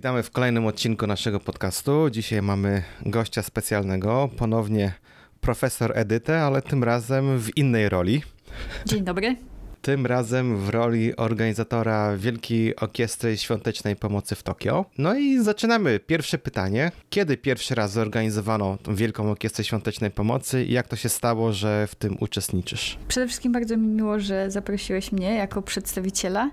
witamy w kolejnym odcinku naszego podcastu. Dzisiaj mamy gościa specjalnego, ponownie profesor Edytę, ale tym razem w innej roli. Dzień dobry tym razem w roli organizatora Wielkiej Orkiestry Świątecznej Pomocy w Tokio. No i zaczynamy. Pierwsze pytanie. Kiedy pierwszy raz zorganizowano tą Wielką Orkiestrę Świątecznej Pomocy i jak to się stało, że w tym uczestniczysz? Przede wszystkim bardzo mi miło, że zaprosiłeś mnie jako przedstawiciela.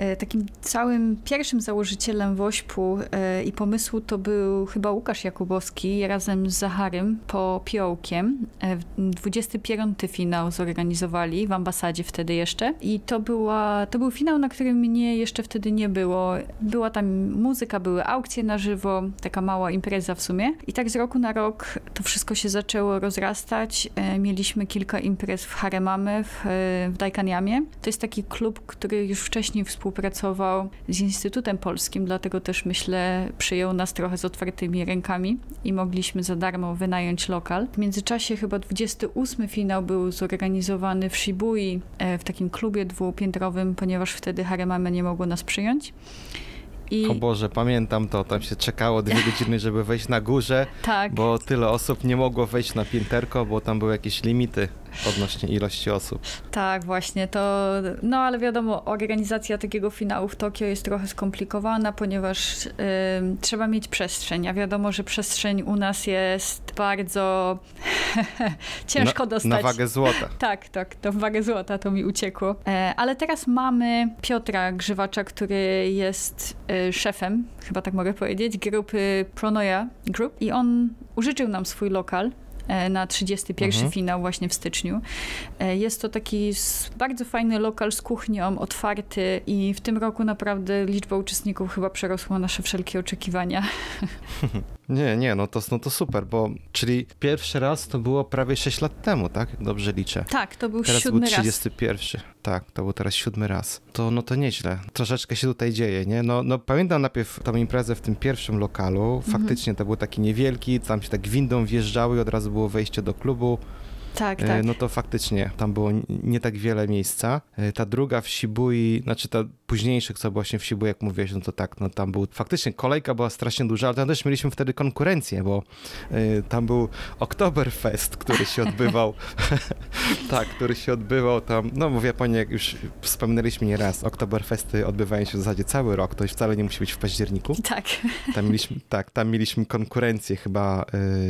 E, takim całym pierwszym założycielem WOŚP-u e, i pomysłu to był chyba Łukasz Jakubowski razem z Zacharym po Piołkiem. 25 e, finał zorganizowali w ambasadzie wtedy jeszcze i to, była, to był finał, na którym mnie jeszcze wtedy nie było. Była tam muzyka, były aukcje na żywo, taka mała impreza w sumie. I tak z roku na rok to wszystko się zaczęło rozrastać. Mieliśmy kilka imprez w Haremamy, w, w Dajkaniamie. To jest taki klub, który już wcześniej współpracował współpracował z Instytutem Polskim, dlatego też myślę przyjął nas trochę z otwartymi rękami i mogliśmy za darmo wynająć lokal. W międzyczasie chyba 28 finał był zorganizowany w Shibui, e, w takim klubie dwupiętrowym, ponieważ wtedy Haremame nie mogło nas przyjąć. I... O Boże, pamiętam to, tam się czekało dwie godziny, żeby wejść na górze, tak. bo tyle osób nie mogło wejść na pięterko, bo tam były jakieś limity odnośnie ilości osób. Tak, właśnie to, no ale wiadomo, organizacja takiego finału w Tokio jest trochę skomplikowana, ponieważ y, trzeba mieć przestrzeń, a wiadomo, że przestrzeń u nas jest bardzo ciężko na, dostać. Na wagę złota. tak, tak, to wagę złota to mi uciekło. E, ale teraz mamy Piotra Grzywacza, który jest y, szefem, chyba tak mogę powiedzieć, grupy Pronoya Group i on użyczył nam swój lokal na 31 mhm. finał właśnie w styczniu. E, jest to taki bardzo fajny lokal z kuchnią, otwarty i w tym roku naprawdę liczba uczestników chyba przerosła nasze wszelkie oczekiwania. Nie, nie, no to, no to super, bo czyli pierwszy raz to było prawie 6 lat temu, tak? Dobrze liczę. Tak, to był teraz siódmy był 31. Raz. Tak, to był teraz siódmy raz. To no to nieźle. Troszeczkę się tutaj dzieje, nie? No, no pamiętam najpierw tą imprezę w tym pierwszym lokalu. Mhm. Faktycznie mhm. to był taki niewielki, tam się tak windą wjeżdżały i od razu było wejście do klubu. Tak, e, tak. No to faktycznie tam było nie tak wiele miejsca. E, ta druga w Shibui, znaczy ta późniejszych, co właśnie w Shibui, jak mówiłeś, no to tak, no tam był, faktycznie kolejka była strasznie duża, ale tam też mieliśmy wtedy konkurencję, bo y, tam był Oktoberfest, który się odbywał, tak, który się odbywał tam, no w Japonii, jak już wspominaliśmy nie raz, Oktoberfesty odbywają się w zasadzie cały rok, to już wcale nie musi być w październiku. Tak. Tam mieliśmy, tak, tam mieliśmy konkurencję chyba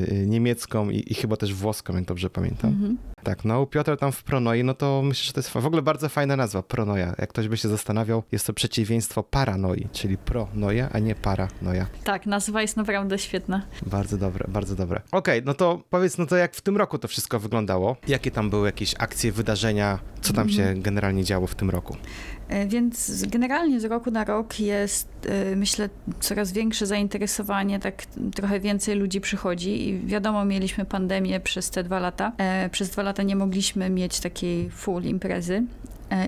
y, niemiecką i, i, chyba też włoską, jak dobrze pamiętam. Mhm. Tak, no u Piotra tam w Pronoi, no to myślę, że to jest w ogóle bardzo fajna nazwa, Pronoja. Jak ktoś by się zastanawiał, jest to przeciwieństwo paranoi, czyli pronoja, a nie paranoja. Tak, nazwa jest naprawdę świetna. Bardzo dobre, bardzo dobre. Okej, okay, no to powiedz, no to jak w tym roku to wszystko wyglądało? Jakie tam były jakieś akcje, wydarzenia? Co tam się mhm. generalnie działo w tym roku? E, więc generalnie z roku na rok jest, e, myślę, coraz większe zainteresowanie, tak trochę więcej ludzi przychodzi i wiadomo, mieliśmy pandemię przez te dwa lata. E, przez dwa lata nie mogliśmy mieć takiej full imprezy,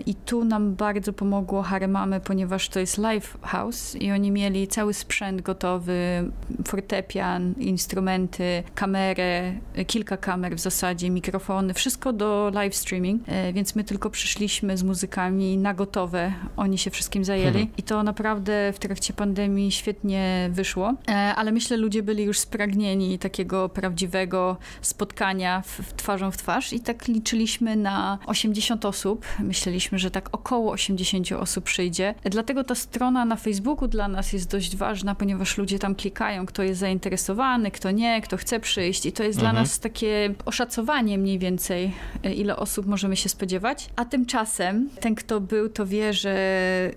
I tu nam bardzo pomogło Haremamy, ponieważ to jest live house i oni mieli cały sprzęt gotowy, fortepian, instrumenty, kamerę, e, kilka kamer w zasadzie, mikrofony, wszystko do live streaming, e, więc my tylko przyszliśmy z muzykami na gotowe. Oni się wszystkim zajęli hmm. i to naprawdę w trakcie pandemii świetnie wyszło, ale myślę, ludzie byli już spragnieni takiego prawdziwego spotkania w, w twarzą w twarz i tak liczyliśmy na 80 osób. Myślę, że tak około 80 osób przyjdzie. Dlatego ta strona na Facebooku dla nas jest dość ważna, ponieważ ludzie tam klikają, kto jest zainteresowany, kto nie, kto chce przyjść i to jest mhm. dla nas takie oszacowanie mniej więcej, ile osób możemy się spodziewać. A tymczasem ten, kto był, to wie, że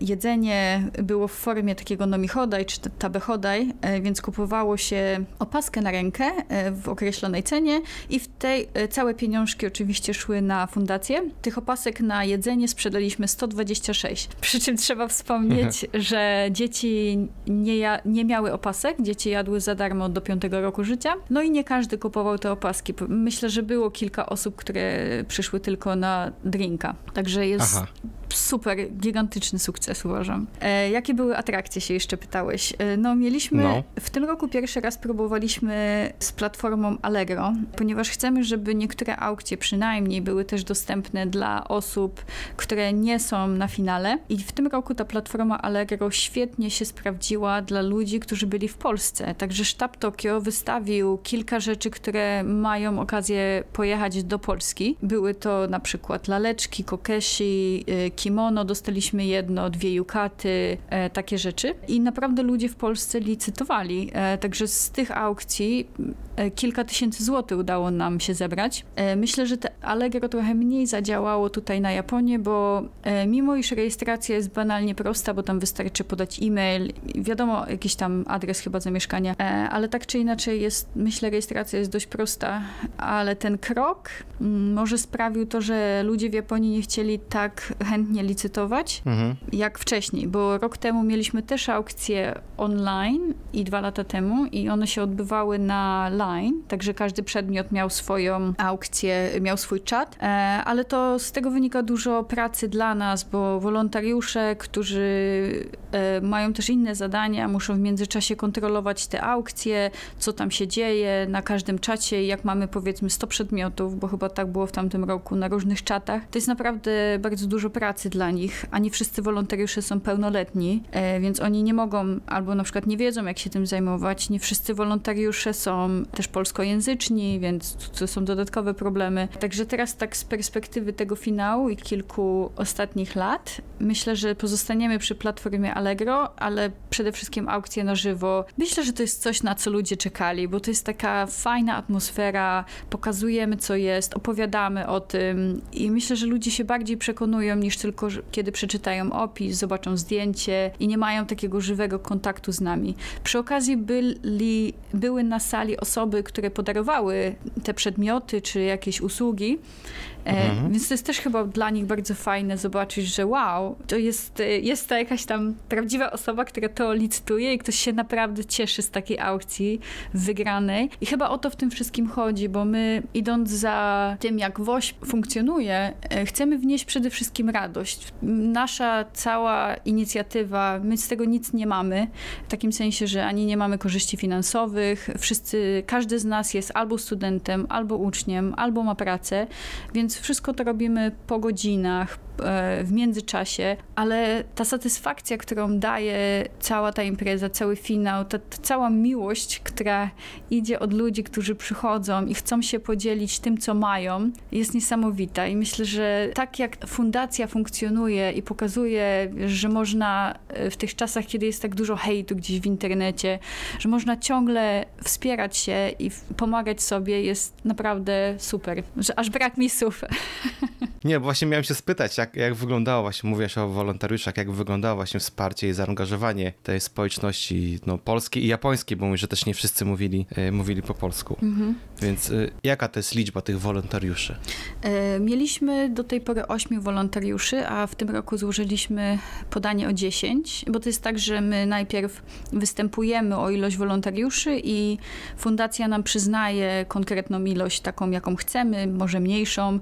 jedzenie było w formie takiego nomichodaj czy tabechodaj, e, więc kupowało się opaskę na rękę e, w określonej cenie i w tej e, całe pieniążki oczywiście szły na fundację. Tych opasek na jedzenie nie sprzedaliśmy 126. Przy czym trzeba wspomnieć, że dzieci nie, ja, nie miały opasek, dzieci jadły za darmo do 5 roku życia. No i nie każdy kupował te opaski. Myślę, że było kilka osób, które przyszły tylko na drinka. Także jest Aha super, gigantyczny sukces uważam. E, jakie były atrakcje, się jeszcze pytałeś? E, no mieliśmy, No. w tym roku pierwszy raz próbowaliśmy z platformą Allegro, ponieważ chcemy, żeby niektóre aukcje przynajmniej były też dostępne dla osób, które nie są na finale. I w tym roku ta platforma Allegro świetnie się sprawdziła dla ludzi, którzy byli w Polsce. Także sztab Tokio wystawił kilka rzeczy, które mają okazję pojechać do Polski. Były to na przykład laleczki, kokeshi, y, kimono, dostaliśmy jedno, dwie yukaty, e, takie rzeczy. I naprawdę ludzie w Polsce licytowali. E, Także z tych aukcji e, kilka tysięcy złotych udało nam się zebrać. Myślę, że te Allegro trochę mniej zadziałało tutaj na Japonię, bo e, mimo iż rejestracja jest banalnie prosta, bo tam wystarczy podać e-mail, wiadomo, jakiś tam adres chyba zamieszkania, e, ale tak czy inaczej jest, myślę, rejestracja jest dość prosta, ale ten krok mm, może sprawił to, że ludzie w Japonii nie chcieli tak chętnie licytować, Mhm. jak wcześniej, bo rok temu mieliśmy też aukcje online i dwa lata temu i one się odbywały na line, także każdy przedmiot miał swoją aukcję, miał swój czat, e, ale to z tego wynika dużo pracy dla nas, bo wolontariusze, którzy e, mają też inne zadania, muszą w międzyczasie kontrolować te aukcje, co tam się dzieje na każdym czacie jak mamy powiedzmy 100 przedmiotów, bo chyba tak było w tamtym roku na różnych czatach, to jest naprawdę bardzo dużo pracy dla nich, a nie wszyscy wolontariusze są pełnoletni, e, więc oni nie mogą albo na przykład nie wiedzą, jak się tym zajmować. Nie wszyscy wolontariusze są też polskojęzyczni, więc to są dodatkowe problemy. Także teraz tak z perspektywy tego finału i kilku ostatnich lat, myślę, że pozostaniemy przy platformie Allegro, ale przede wszystkim aukcje na żywo. Myślę, że to jest coś, na co ludzie czekali, bo to jest taka fajna atmosfera, pokazujemy, co jest, opowiadamy o tym i myślę, że ludzie się bardziej przekonują niż tylko, kiedy przeczytają opis, zobaczą zdjęcie i nie mają takiego żywego kontaktu z nami. Przy okazji byli, były na sali osoby, które podarowały te przedmioty czy jakieś usługi. E, Mhm. Więc to jest też chyba dla nich bardzo fajne zobaczyć, że wow, to jest, e, jest to jakaś tam prawdziwa osoba, która to licytuje i ktoś się naprawdę cieszy z takiej aukcji wygranej. I chyba o to w tym wszystkim chodzi, bo my idąc za tym, jak WOŚ funkcjonuje, e, chcemy wnieść przede wszystkim radość. Nasza cała inicjatywa, my z tego nic nie mamy, w takim sensie, że ani nie mamy korzyści finansowych, wszyscy, każdy z nas jest albo studentem, albo uczniem, albo ma pracę, więc wszystko to robimy po godzinach, e, w międzyczasie, ale ta satysfakcja, którą daje cała ta impreza, cały finał, ta, ta cała miłość, która idzie od ludzi, którzy przychodzą i chcą się podzielić tym, co mają, jest niesamowita. I myślę, że tak jak fundacja funkcjonuje i pokazuje, że można e, w tych czasach, kiedy jest tak dużo hejtu gdzieś w internecie, że można ciągle wspierać się i pomagać sobie, jest naprawdę super. Że aż brak mi słów. Nie, bo właśnie miałem się spytać, jak, jak wyglądało właśnie, mówiłaś o wolontariuszach, jak wyglądało właśnie wsparcie i zaangażowanie tej społeczności no, polskiej i japońskiej, bo mówię, że też nie wszyscy mówili, e, mówili po polsku. Więc e, jaka to jest liczba tych wolontariuszy? E, Mieliśmy do tej pory 8 wolontariuszy, a w tym roku złożyliśmy podanie o 10, bo to jest tak, że my najpierw występujemy o ilość wolontariuszy i fundacja nam przyznaje konkretną ilość taką, jaką chcemy, może mniejszą,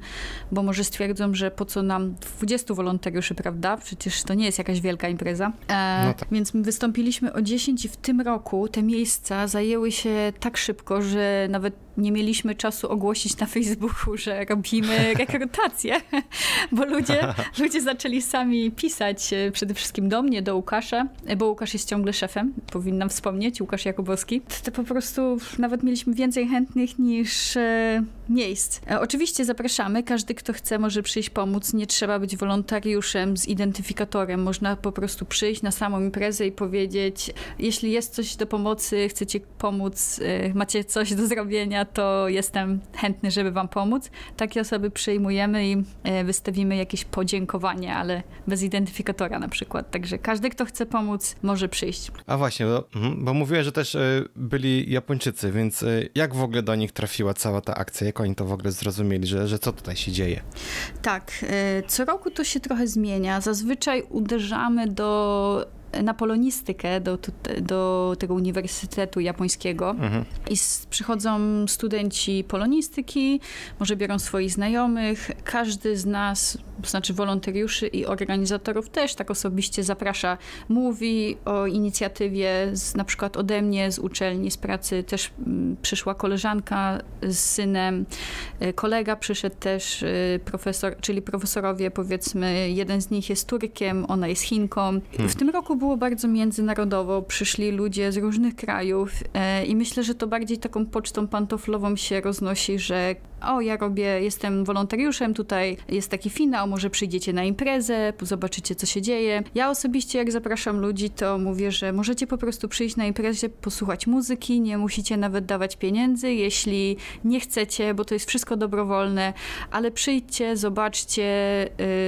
bo może stwierdzą, że po co nam 20 wolontariuszy, prawda? Przecież to nie jest jakaś wielka impreza. E, No tak. Więc my wystąpiliśmy o 10 i w tym roku te miejsca zajęły się tak szybko, że nawet nie mieliśmy czasu ogłosić na Facebooku, że robimy rekrutację, bo ludzie, ludzie zaczęli sami pisać e, przede wszystkim do mnie, do Łukasza, e, bo Łukasz jest ciągle szefem, powinnam wspomnieć, Łukasz Jakubowski. To po prostu nawet mieliśmy więcej chętnych niż e, miejsc. E, oczywiście zapraszamy, każdy kto chce może przyjść pomóc, nie trzeba być wolontariuszem z identyfikatorem, można po prostu przyjść na samą imprezę i powiedzieć, jeśli jest coś do pomocy, chcecie pomóc, e, macie coś do zrobienia, to jestem chętny, żeby wam pomóc. Takie osoby przyjmujemy i e, wystawimy jakieś podziękowanie, ale bez identyfikatora na przykład. Także każdy, kto chce pomóc, może przyjść. A właśnie, bo, mhm, bo mówiłem, że też e, byli Japończycy, więc jak w ogóle do nich trafiła cała ta akcja? Jak oni to w ogóle zrozumieli, że, że co tutaj się dzieje? Tak, co roku to się trochę zmienia. Zazwyczaj uderzamy do na polonistykę do, do tego Uniwersytetu Japońskiego Mhm. i s- przychodzą studenci polonistyki, może biorą swoich znajomych. Każdy z nas, to znaczy wolontariuszy i organizatorów też tak osobiście zaprasza. Mówi o inicjatywie, z, na przykład ode mnie, z uczelni, z pracy też przyszła koleżanka z synem, y, kolega przyszedł też, y, profesor, czyli profesorowie powiedzmy, jeden z nich jest Turkiem, ona jest Chinką. W tym roku było bardzo międzynarodowo, przyszli ludzie z różnych krajów e, i myślę, że to bardziej taką pocztą pantoflową się roznosi, że o, ja robię, jestem wolontariuszem, tutaj jest taki finał, może przyjdziecie na imprezę, zobaczycie, co się dzieje. Ja osobiście, jak zapraszam ludzi, to mówię, że możecie po prostu przyjść na imprezę, posłuchać muzyki, nie musicie nawet dawać pieniędzy, jeśli nie chcecie, bo to jest wszystko dobrowolne, ale przyjdźcie, zobaczcie,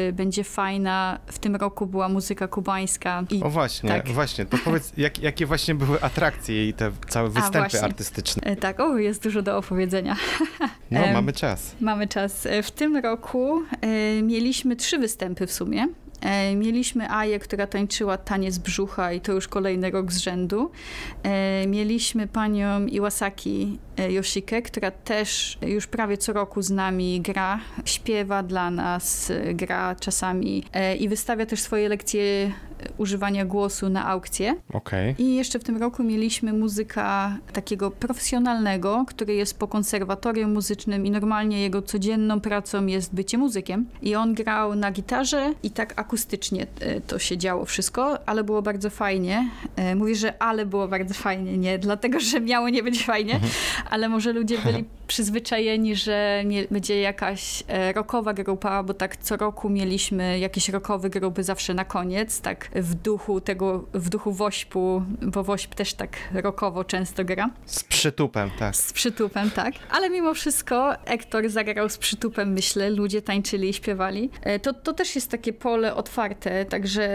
y, będzie fajna. W tym roku była muzyka kubańska. I O właśnie, tak. właśnie. To powiedz, jak, jakie właśnie były atrakcje i te całe występy artystyczne? E, Tak, o, jest dużo do opowiedzenia. No, mamy czas. Mamy czas. E, W tym roku e, mieliśmy trzy występy w sumie. Mieliśmy Aję, która tańczyła taniec brzucha i to już kolejny rok z rzędu. Mieliśmy panią Iwasaki Yoshike, która też już prawie co roku z nami gra, śpiewa dla nas, gra czasami i wystawia też swoje lekcje używania głosu na aukcje. Okej. I jeszcze w tym roku mieliśmy muzyka takiego profesjonalnego, który jest po konserwatorium muzycznym i normalnie jego codzienną pracą jest bycie muzykiem. I on grał na gitarze i tak akustycznie e, to się działo wszystko, ale było bardzo fajnie. E, Mówię, że ale było bardzo fajnie, nie dlatego, że miało nie być fajnie, ale może ludzie byli przyzwyczajeni, że nie, będzie jakaś e, rockowa grupa, bo tak co roku mieliśmy jakieś rockowe grupy zawsze na koniec, tak w duchu tego, w duchu Wośpu, bo Wośp też tak rockowo często gra. Z przytupem, tak. Z przytupem, tak. Ale mimo wszystko Ektor zagrał z przytupem, myślę, ludzie tańczyli i śpiewali. E, To, to też jest takie pole otwarte, także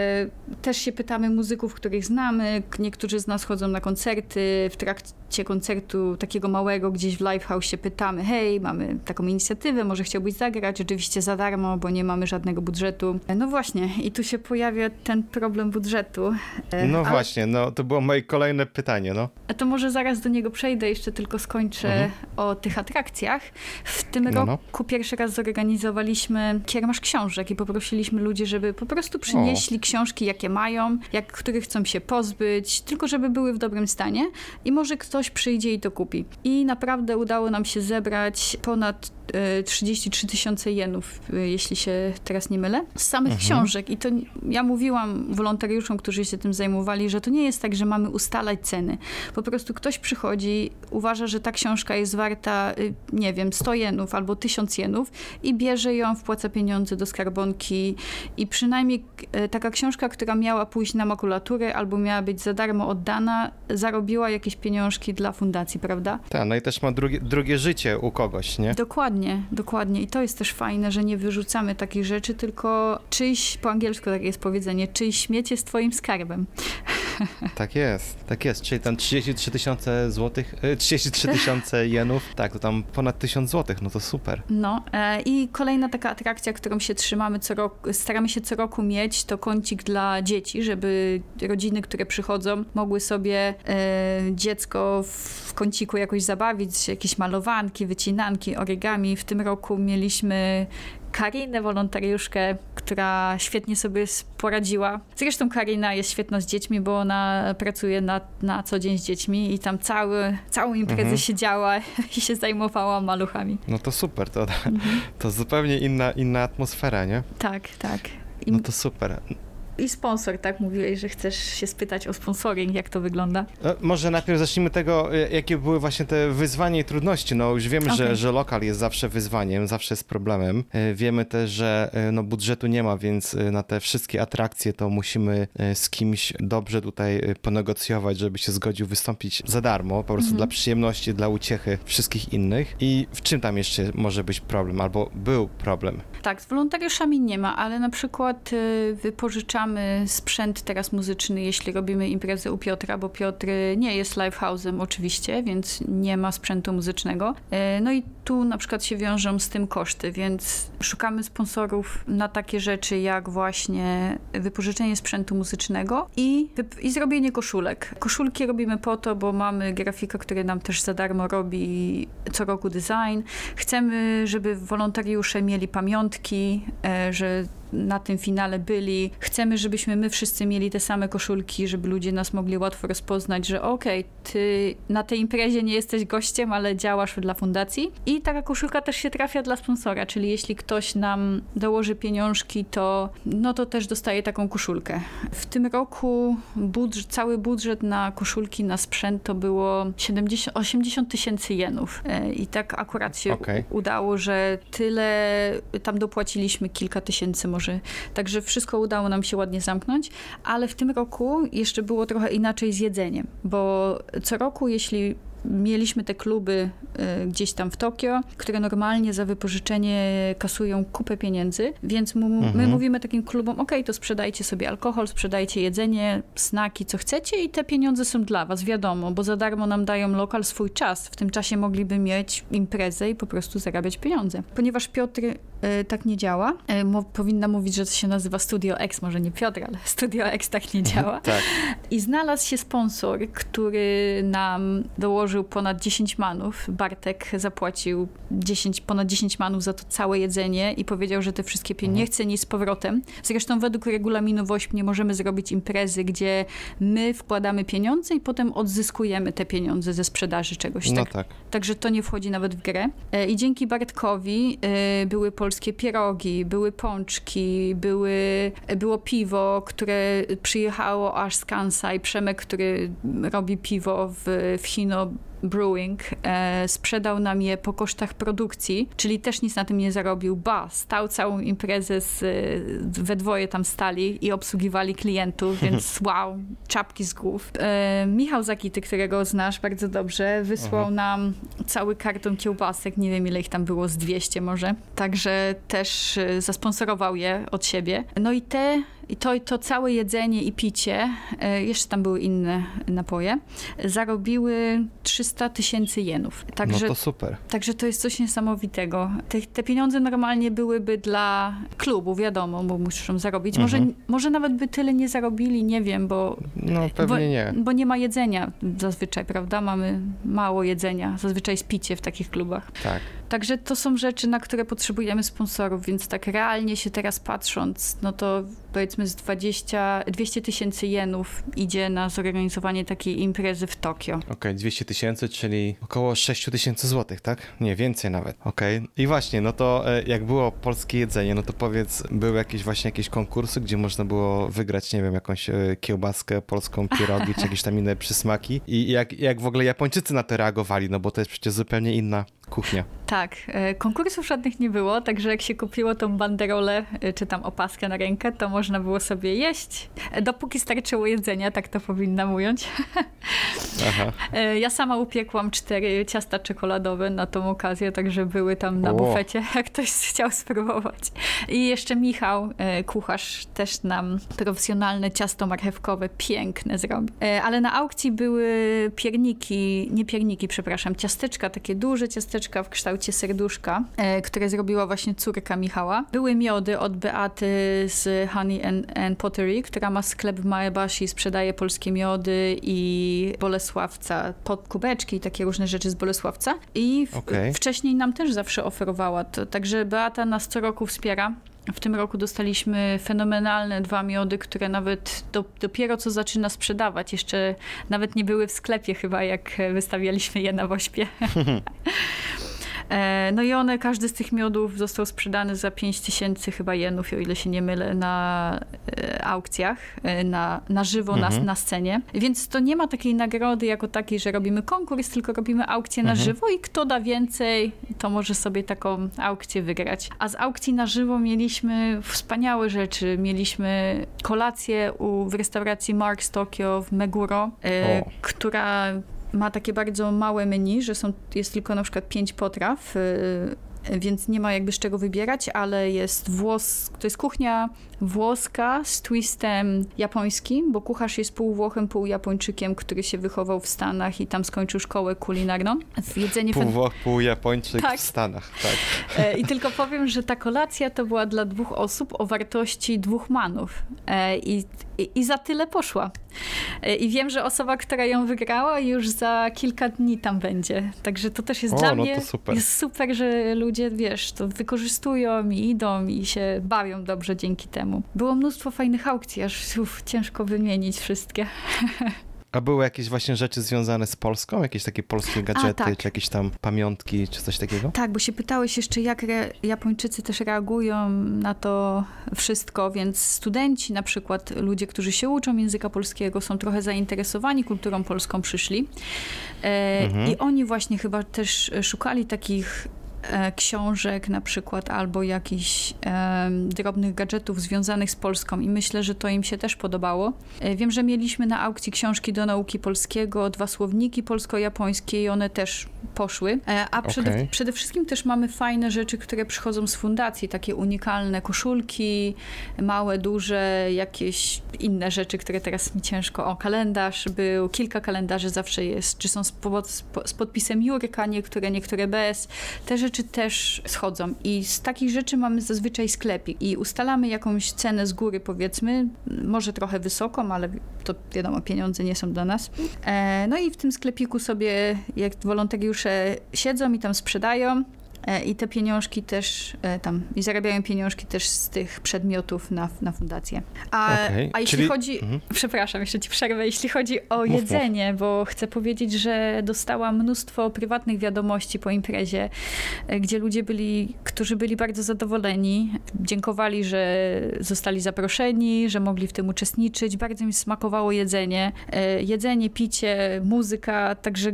też się pytamy muzyków, których znamy. Niektórzy z nas chodzą na koncerty. W trakcie koncertu takiego małego gdzieś w Livehouse się pytamy, hej, mamy taką inicjatywę, może chciałbyś zagrać? Oczywiście za darmo, bo nie mamy żadnego budżetu. E, No właśnie, i tu się pojawia ten problem budżetu. E, No ale- właśnie, no to było moje kolejne pytanie, no. a To może zaraz do niego przejdę, jeszcze tylko skończę Mhm. o tych atrakcjach. W tym No, no. roku pierwszy raz zorganizowaliśmy kiermasz książek i poprosiliśmy ludzi, żeby po prostu przynieśli książki, jakie mają, jak, których chcą się pozbyć, tylko żeby były w dobrym stanie i może ktoś przyjdzie i to kupi. I naprawdę udało nam się zebrać ponad 33 tysiące jenów, e, jeśli się teraz nie mylę, z samych Mhm. książek. I to ja mówiłam wolontariuszom, którzy się tym zajmowali, że to nie jest tak, że mamy ustalać ceny. Po prostu ktoś przychodzi, uważa, że ta książka jest warta, y, nie wiem, 100 jenów albo 1000 jenów i bierze ją, wpłaca pieniądze do skarbonki i przynajmniej e, taka książka, która miała pójść na makulaturę albo miała być za darmo oddana, zarobiła jakieś pieniążki dla fundacji, prawda? Tak, no i też ma drugie, drugie życie u kogoś, nie? Dokładnie, dokładnie. I to jest też fajne, że nie wyrzucamy takich rzeczy, tylko czyjś, po angielsku takie jest powiedzenie, czyjś śmieć jest twoim skarbem. Tak jest, tak jest. Czyli tam 33 tysiące złotych, e, 33 tysiące jenów, tak, to tam ponad 1000 złotych, no to super. No e, i kolejna taka atrakcja, którą się trzymamy co roku, staramy się co roku mieć, to kącik dla dzieci, żeby rodziny, które przychodzą, mogły sobie e, dziecko w kąciku jakoś zabawić, jakieś malowanki, wycinanki, origami. W tym roku mieliśmy Karinę, wolontariuszkę, która świetnie sobie poradziła. Zresztą Karina jest świetna z dziećmi, bo ona pracuje na, na co dzień z dziećmi i tam cały, całą imprezę Mhm. siedziała i się zajmowała maluchami. No to super, to, Mhm. to zupełnie inna, inna atmosfera, nie? Tak, tak. I, No to super. I sponsor, tak mówiłeś, że chcesz się spytać o sponsoring, jak to wygląda. E, Może najpierw zacznijmy tego, e, jakie były właśnie te wyzwania i trudności. No już wiemy, że, Okej. że lokal jest zawsze wyzwaniem, zawsze jest problemem. E, Wiemy też, że e, no, budżetu nie ma, więc na te wszystkie atrakcje to musimy z kimś dobrze tutaj ponegocjować, żeby się zgodził wystąpić za darmo, po prostu Mhm. dla przyjemności, dla uciechy wszystkich innych. I w czym tam jeszcze może być problem, albo był problem? Tak, z wolontariuszami nie ma, ale na przykład y, wypożyczamy sprzęt teraz muzyczny, jeśli robimy imprezę u Piotra, bo Piotr nie jest livehouse'em oczywiście, więc nie ma sprzętu muzycznego. E, No i tu na przykład się wiążą z tym koszty, więc szukamy sponsorów na takie rzeczy jak właśnie wypożyczenie sprzętu muzycznego i, i zrobienie koszulek. Koszulki robimy po to, bo mamy grafika, który nam też za darmo robi co roku design. Chcemy, żeby wolontariusze mieli pamiątki, e, że na tym finale byli. Chcemy, żebyśmy my wszyscy mieli te same koszulki, żeby ludzie nas mogli łatwo rozpoznać, że okej, ty na tej imprezie nie jesteś gościem, ale działasz dla fundacji. I taka koszulka też się trafia dla sponsora, czyli jeśli ktoś nam dołoży pieniążki, to no to też dostaje taką koszulkę. W tym roku budż- cały budżet na koszulki, na sprzęt to było 70, 80 tysięcy jenów. E, I tak akurat się Okej. udało, że tyle tam dopłaciliśmy kilka tysięcy może. Także wszystko udało nam się ładnie zamknąć, ale w tym roku jeszcze było trochę inaczej z jedzeniem, bo co roku, jeśli mieliśmy te kluby y, gdzieś tam w Tokio, które normalnie za wypożyczenie kasują kupę pieniędzy, więc mu, my Mhm. mówimy takim klubom, ok, to sprzedajcie sobie alkohol, sprzedajcie jedzenie, snaki, co chcecie i te pieniądze są dla was, wiadomo, bo za darmo nam dają lokal swój czas. W tym czasie mogliby mieć imprezę i po prostu zarabiać pieniądze. Ponieważ Piotr y, tak nie działa, y, mo, powinna mówić, że to się nazywa Studio X, może nie Piotr, ale Studio X tak nie działa. Tak. I znalazł się sponsor, który nam dołożył ponad 10 manów. Bartek zapłacił 10, ponad 10 manów za to całe jedzenie i powiedział, że te wszystkie pieniądze nie chce nic z powrotem. Zresztą według regulaminu WOŚP nie możemy zrobić imprezy, gdzie my wkładamy pieniądze i potem odzyskujemy te pieniądze ze sprzedaży czegoś. No tak, tak. Także to nie wchodzi nawet w grę. E, I dzięki Bartkowi e, były polskie pierogi, były pączki, były, e, było piwo, które przyjechało aż z Kansai. Przemek, który robi piwo w, w Hino Brewing, e, sprzedał nam je po kosztach produkcji, czyli też nic na tym nie zarobił. Ba, stał całą imprezę z, e, we dwoje tam stali i obsługiwali klientów, więc wow, czapki z głów. E, Michał Zakity, którego znasz bardzo dobrze, wysłał Mhm. nam cały karton kiełbasek, nie wiem ile ich tam było, z 200 może. Także też e, zasponsorował je od siebie. No i te, i to, to całe jedzenie i picie, e, jeszcze tam były inne napoje, zarobiły 300 tysięcy jenów. Także No to super. Także to jest coś niesamowitego. Te, te pieniądze normalnie byłyby dla klubu, wiadomo, bo muszą zarobić. Może, Mhm. może nawet by tyle nie zarobili, nie wiem, bo, No pewnie nie. bo nie ma jedzenia zazwyczaj, prawda? Mamy mało jedzenia. Zazwyczaj jest picie w takich klubach. Tak. Także to są rzeczy, na które potrzebujemy sponsorów, więc tak realnie się teraz patrząc, no to powiedzmy z 20, 200 tysięcy jenów idzie na zorganizowanie takiej imprezy w Tokio. Okej, 200 tysięcy, czyli około 6 tysięcy złotych, tak? Nie, więcej nawet. Okej. I właśnie, no to e, jak było polskie jedzenie, no to powiedz, były jakieś właśnie jakieś konkursy, gdzie można było wygrać, nie wiem, jakąś e, kiełbaskę, polską pierogi, czy jakieś tam inne przysmaki. I jak, jak w ogóle Japończycy na to reagowali, no bo to jest przecież zupełnie inna kuchnia. Tak, e, konkursów żadnych nie było, także jak się kupiło tą banderolę, e, czy tam opaskę na rękę, to można było sobie jeść, e, dopóki starczyło jedzenia, tak to powinnam ująć. Aha. Ja sama upiekłam cztery ciasta czekoladowe na tą okazję, także były tam na O. bufecie, jak ktoś chciał spróbować. I jeszcze Michał, kucharz, też nam profesjonalne ciasto marchewkowe, piękne zrobił. Ale na aukcji były pierniki, nie pierniki, przepraszam, ciasteczka, takie duże ciasteczka w kształcie serduszka, e, które zrobiła właśnie córka Michała. Były miody od Beaty z Honey and, and Pottery, która ma sklep w Maebashi, sprzedaje polskie miody i Bolesławca, pod kubeczki i takie różne rzeczy z Bolesławca. I w, Okej. wcześniej nam też zawsze oferowała to. Także Beata nas co roku wspiera. W tym roku dostaliśmy fenomenalne dwa miody, które nawet do, dopiero co zaczyna sprzedawać. Jeszcze nawet nie były w sklepie chyba, jak wystawialiśmy je na Wośpie. E, No i one, każdy z tych miodów został sprzedany za 5 tysięcy chyba jenów, o ile się nie mylę, na e, aukcjach, e, na, na żywo, na, Mhm. na scenie. Więc to nie ma takiej nagrody jako takiej, że robimy konkurs, tylko robimy aukcję na Mhm. żywo i kto da więcej, to może sobie taką aukcję wygrać. A z aukcji na żywo mieliśmy wspaniałe rzeczy. Mieliśmy kolację u, w restauracji Marks Tokyo w Meguro, O. która ma takie bardzo małe menu, że są, jest tylko na przykład pięć potraw. y, więc nie ma jakby z czego wybierać, ale jest włos, to jest kuchnia włoska z twistem japońskim, bo kucharz jest pół Włochem, pół Japończykiem, który się wychował w Stanach i tam skończył szkołę kulinarną. Jedzenie Pół Włoch, pół Japończyk Tak. w Stanach, tak. E, I tylko powiem, że ta kolacja to była dla dwóch osób o wartości dwóch manów. E, I, i, i za tyle poszła. E, I wiem, że osoba, która ją wygrała, już za kilka dni tam będzie. Także to też jest O, dla no mnie super. jest super, że ludzie, wiesz, to wykorzystują i idą i się bawią dobrze dzięki temu. Było mnóstwo fajnych aukcji, aż uf, ciężko wymienić wszystkie. A były jakieś właśnie rzeczy związane z Polską? Jakieś takie polskie gadżety, tak. czy jakieś tam pamiątki, czy coś takiego? Tak, bo się pytałeś jeszcze, jak Japończycy też reagują na to wszystko, więc studenci, na przykład ludzie, którzy się uczą języka polskiego, są trochę zainteresowani kulturą polską, przyszli. E, Mhm. I oni właśnie chyba też szukali takich książek na przykład albo jakichś em, drobnych gadżetów związanych z Polską i myślę, że to im się też podobało. E, Wiem, że mieliśmy na aukcji książki do nauki polskiego, dwa słowniki polsko-japońskie i one też poszły. E, A przede, Okej. przede wszystkim też mamy fajne rzeczy, które przychodzą z fundacji, takie unikalne koszulki, małe, duże, jakieś inne rzeczy, które teraz mi ciężko. O, kalendarz był, kilka kalendarzy zawsze jest, czy są z, pod, z podpisem Jurka, niektóre, niektóre bez. Te rzeczy też schodzą i z takich rzeczy mamy zazwyczaj sklepik i ustalamy jakąś cenę z góry, powiedzmy, może trochę wysoką, ale to wiadomo, pieniądze nie są dla nas. E, no i w tym sklepiku sobie, jak wolontariusze siedzą i tam sprzedają, I te pieniążki też e, tam, i zarabiają pieniążki też z tych przedmiotów na, na fundację. A, Okej, a jeśli czyli- chodzi, Mhm. przepraszam, jeszcze ci przerwę, jeśli chodzi o mów. jedzenie, bo chcę powiedzieć, że dostałam mnóstwo prywatnych wiadomości po imprezie, e, gdzie ludzie byli, którzy byli bardzo zadowoleni, dziękowali, że zostali zaproszeni, że mogli w tym uczestniczyć, bardzo im smakowało jedzenie, E, jedzenie, picie, muzyka, także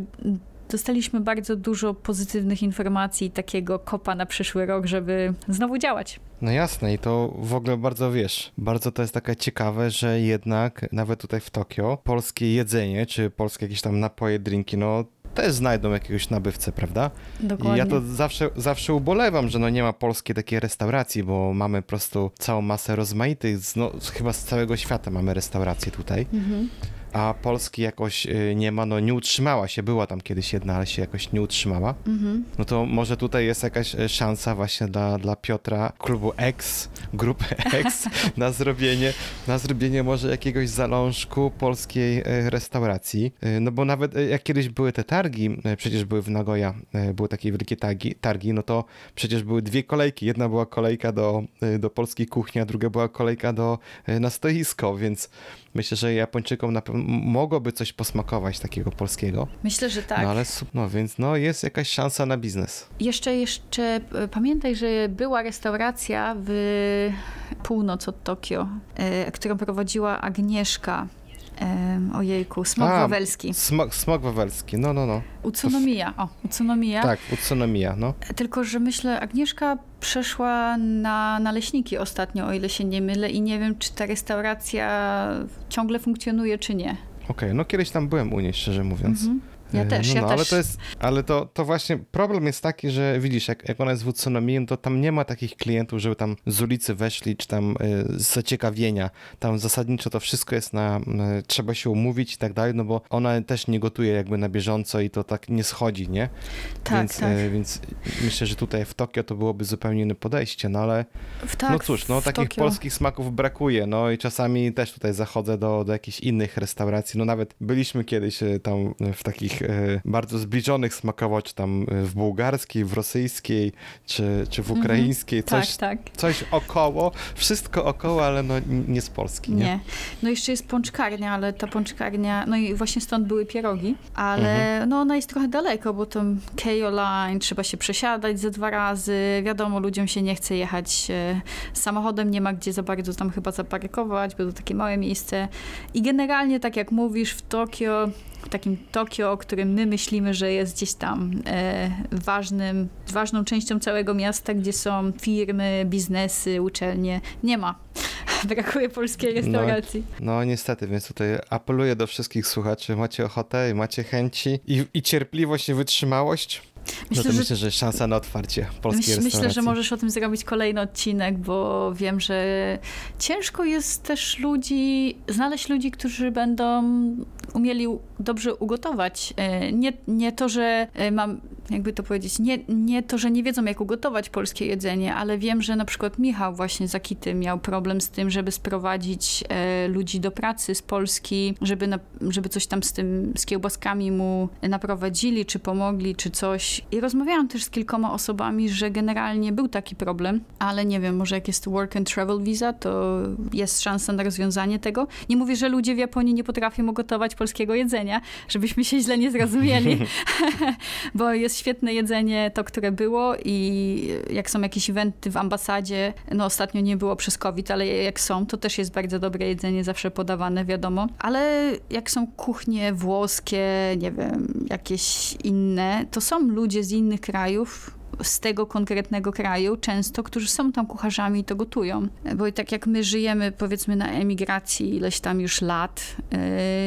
dostaliśmy bardzo dużo pozytywnych informacji, takiego kopa na przyszły rok, żeby znowu działać. No jasne i to w ogóle bardzo wiesz, bardzo to jest takie ciekawe, że jednak nawet tutaj w Tokio polskie jedzenie, czy polskie jakieś tam napoje, drinki, no też znajdą jakiegoś nabywcę, prawda? I Dokładnie. ja to zawsze, zawsze ubolewam, że no nie ma polskiej takiej restauracji, bo mamy po prostu całą masę rozmaitych, no chyba z całego świata mamy restauracje tutaj, Mhm. A Polski jakoś y, nie ma, no nie utrzymała się, była tam kiedyś jedna, ale się jakoś nie utrzymała. Mhm. No to może tutaj jest jakaś e, szansa właśnie dla, dla Piotra, klubu X, grupy X, na zrobienie, na zrobienie może jakiegoś zalążku polskiej e, restauracji. No bo nawet jak kiedyś były te targi, przecież były w Nagoya, były takie wielkie targi, targi, no to przecież były dwie kolejki. Jedna była kolejka do, do polskiej kuchni, a druga była kolejka do, na stoisko, więc myślę, że Japończykom na pewno mogłoby coś posmakować takiego polskiego. Myślę, że tak. No ale no więc no jest jakaś szansa na biznes. Jeszcze, jeszcze e, pamiętaj, że była restauracja w północ od Tokio, e, którą prowadziła Agnieszka. E, ojejku, Smok A, Wawelski. Smok, smok wawelski, no, no, no. Utsunomiya. O, Utsunomiya. Tak, Utsunomiya, no. Tylko, że myślę, Agnieszka przeszła na naleśniki ostatnio, o ile się nie mylę i nie wiem, czy ta restauracja ciągle funkcjonuje, czy nie. Okej, no kiedyś tam byłem u niej, szczerze mówiąc. Mhm. Ja E, też, no, ja no, też. Ale to jest, ale to, to właśnie problem jest taki, że widzisz, jak, jak ona jest w Utsunomii, no to tam nie ma takich klientów, żeby tam z ulicy weszli, czy tam y, z zaciekawienia. Tam zasadniczo to wszystko jest na, y, trzeba się umówić i tak dalej, no bo ona też nie gotuje jakby na bieżąco i to tak nie schodzi, nie? Tak, więc, tak. e, więc myślę, że tutaj w Tokio to byłoby zupełnie inne podejście, no ale W- tak, no cóż, no takich Tokio. polskich smaków brakuje, no i czasami też tutaj zachodzę do, do jakichś innych restauracji, no nawet byliśmy kiedyś tam w takich e, bardzo zbliżonych smakowo, czy tam e, w bułgarskiej, w rosyjskiej, czy, czy w Mhm. ukraińskiej, coś, Tak, tak. coś około, wszystko około, ale no nie z Polski, nie? Nie. No jeszcze jest pączkarnia, ale ta pączkarnia, no i właśnie stąd były pierogi, ale Mhm. no ona jest trochę daleko, bo to Keio Line, trzeba się przesiadać ze dwa razy, wiadomo, ludziom się nie chce jechać e, samochodem, nie ma gdzie za bardzo tam chyba zaparkować, bo to takie małe miejsce i generalnie, tak jak mówisz, w Tokio, takim Tokio, o którym my myślimy, że jest gdzieś tam e, ważnym, ważną częścią całego miasta, gdzie są firmy, biznesy, uczelnie, nie ma. brakuje polskiej restauracji. No niestety, więc tutaj apeluję do wszystkich słuchaczy, macie ochotę, macie chęci i, i cierpliwość i wytrzymałość, Myślę, no to że myślę, że szansa na otwarcie polskiej Myśl, myślę, że możesz o tym zrobić kolejny odcinek, bo wiem, że ciężko jest też ludzi, znaleźć ludzi, którzy będą umieli dobrze ugotować. E, Nie, nie to, że e, mam, jakby to powiedzieć, nie, nie to, że nie wiedzą, jak ugotować polskie jedzenie, ale wiem, że na przykład Michał właśnie Zakity miał problem z tym, żeby sprowadzić e, ludzi do pracy z Polski, żeby, na, żeby coś tam z tym, z kiełbaskami mu naprowadzili, czy pomogli, czy coś. I rozmawiałam też z kilkoma osobami, że generalnie był taki problem, ale nie wiem, może jak jest work and travel visa, to jest szansa na rozwiązanie tego. Nie mówię, że ludzie w Japonii nie potrafią ugotować polskiego jedzenia, żebyśmy się źle nie zrozumieli, bo jest świetne jedzenie, to, które było i jak są jakieś eventy w ambasadzie, no ostatnio nie było przez COVID, ale jak są, to też jest bardzo dobre jedzenie, zawsze podawane, wiadomo. Ale jak są kuchnie włoskie, nie wiem, jakieś inne, to są ludzie z innych krajów, z tego konkretnego kraju, często, którzy są tam kucharzami i to gotują. Bo i tak jak my żyjemy, powiedzmy, na emigracji ileś tam już lat,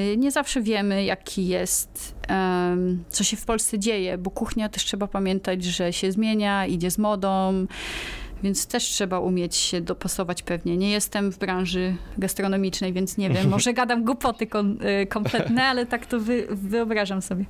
yy, nie zawsze wiemy, jaki jest, co się w Polsce dzieje, bo kuchnia też trzeba pamiętać, że się zmienia, idzie z modą. Więc też trzeba umieć się dopasować pewnie. Nie jestem w branży gastronomicznej, więc nie wiem, może gadam głupoty y, kompletne, ale tak to wy, wyobrażam sobie.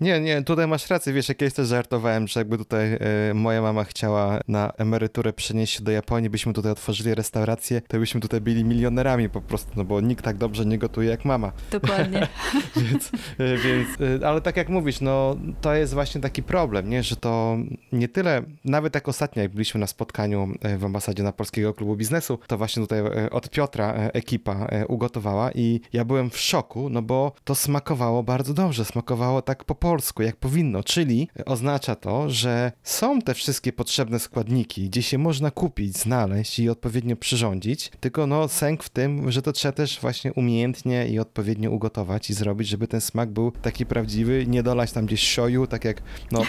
Nie, nie, tutaj masz rację, wiesz, jak ja też żartowałem, że jakby tutaj e, moja mama chciała na emeryturę przenieść się do Japonii, byśmy tutaj otworzyli restaurację, to byśmy tutaj byli milionerami po prostu, no bo nikt tak dobrze nie gotuje jak mama. Dokładnie. więc, e, więc, e, ale tak jak mówisz, no to jest właśnie taki problem, nie, że to nie tyle, nawet jak ostatnio, jak byliśmy na spotkaniu w ambasadzie na Polskiego Klubu Biznesu, to właśnie tutaj od Piotra ekipa ugotowała i ja byłem w szoku, no bo to smakowało bardzo dobrze, smakowało tak po polsku, jak powinno, czyli oznacza to, że są te wszystkie potrzebne składniki, gdzie się można kupić, znaleźć i odpowiednio przyrządzić, tylko no sęk w tym, że to trzeba też właśnie umiejętnie i odpowiednio ugotować i zrobić, żeby ten smak był taki prawdziwy, nie dolać tam gdzieś sioju, tak jak no,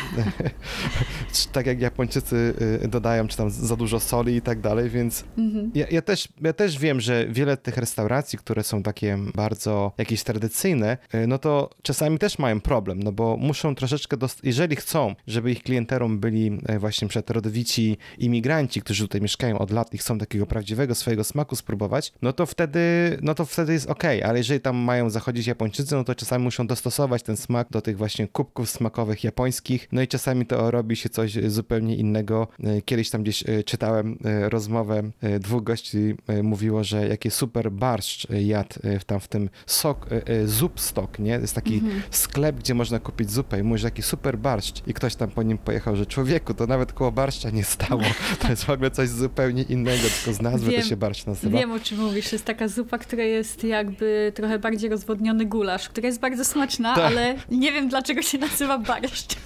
tak jak Japończycy y, dodają, czy tam za dużo soli i tak dalej, więc Mhm. ja, ja, też, ja też wiem, że wiele tych restauracji, które są takie bardzo jakieś tradycyjne, y, no to czasami też mają problem, no bo muszą troszeczkę, jeżeli chcą, żeby ich klienterą byli y, właśnie przed rodowici imigranci, którzy tutaj mieszkają od lat i chcą takiego prawdziwego swojego smaku spróbować, no to wtedy, no to wtedy jest okej, ale jeżeli tam mają zachodzić Japończycy, no to czasami muszą dostosować ten smak do tych właśnie kubków smakowych japońskich, no i czasami to robi się coś zupełnie innego. Y, Kiedyś tam gdzieś y, czytałem rozmowę dwóch gości mówiło, że jaki super barszcz jadł tam w tym sok, y, y, zup stok, nie? Jest taki Mhm. sklep, gdzie można kupić zupę i mówi, że jaki super barszcz i ktoś tam po nim pojechał, że człowieku, to nawet koło barszcza nie stało. To jest w ogóle coś zupełnie innego, tylko z nazwy Wiem. to się barszcz nazywa. Wiem, o czym mówisz. Jest taka zupa, która jest jakby trochę bardziej rozwodniony gulasz, która jest bardzo smaczna, Tak. ale nie wiem, dlaczego się nazywa barszcz.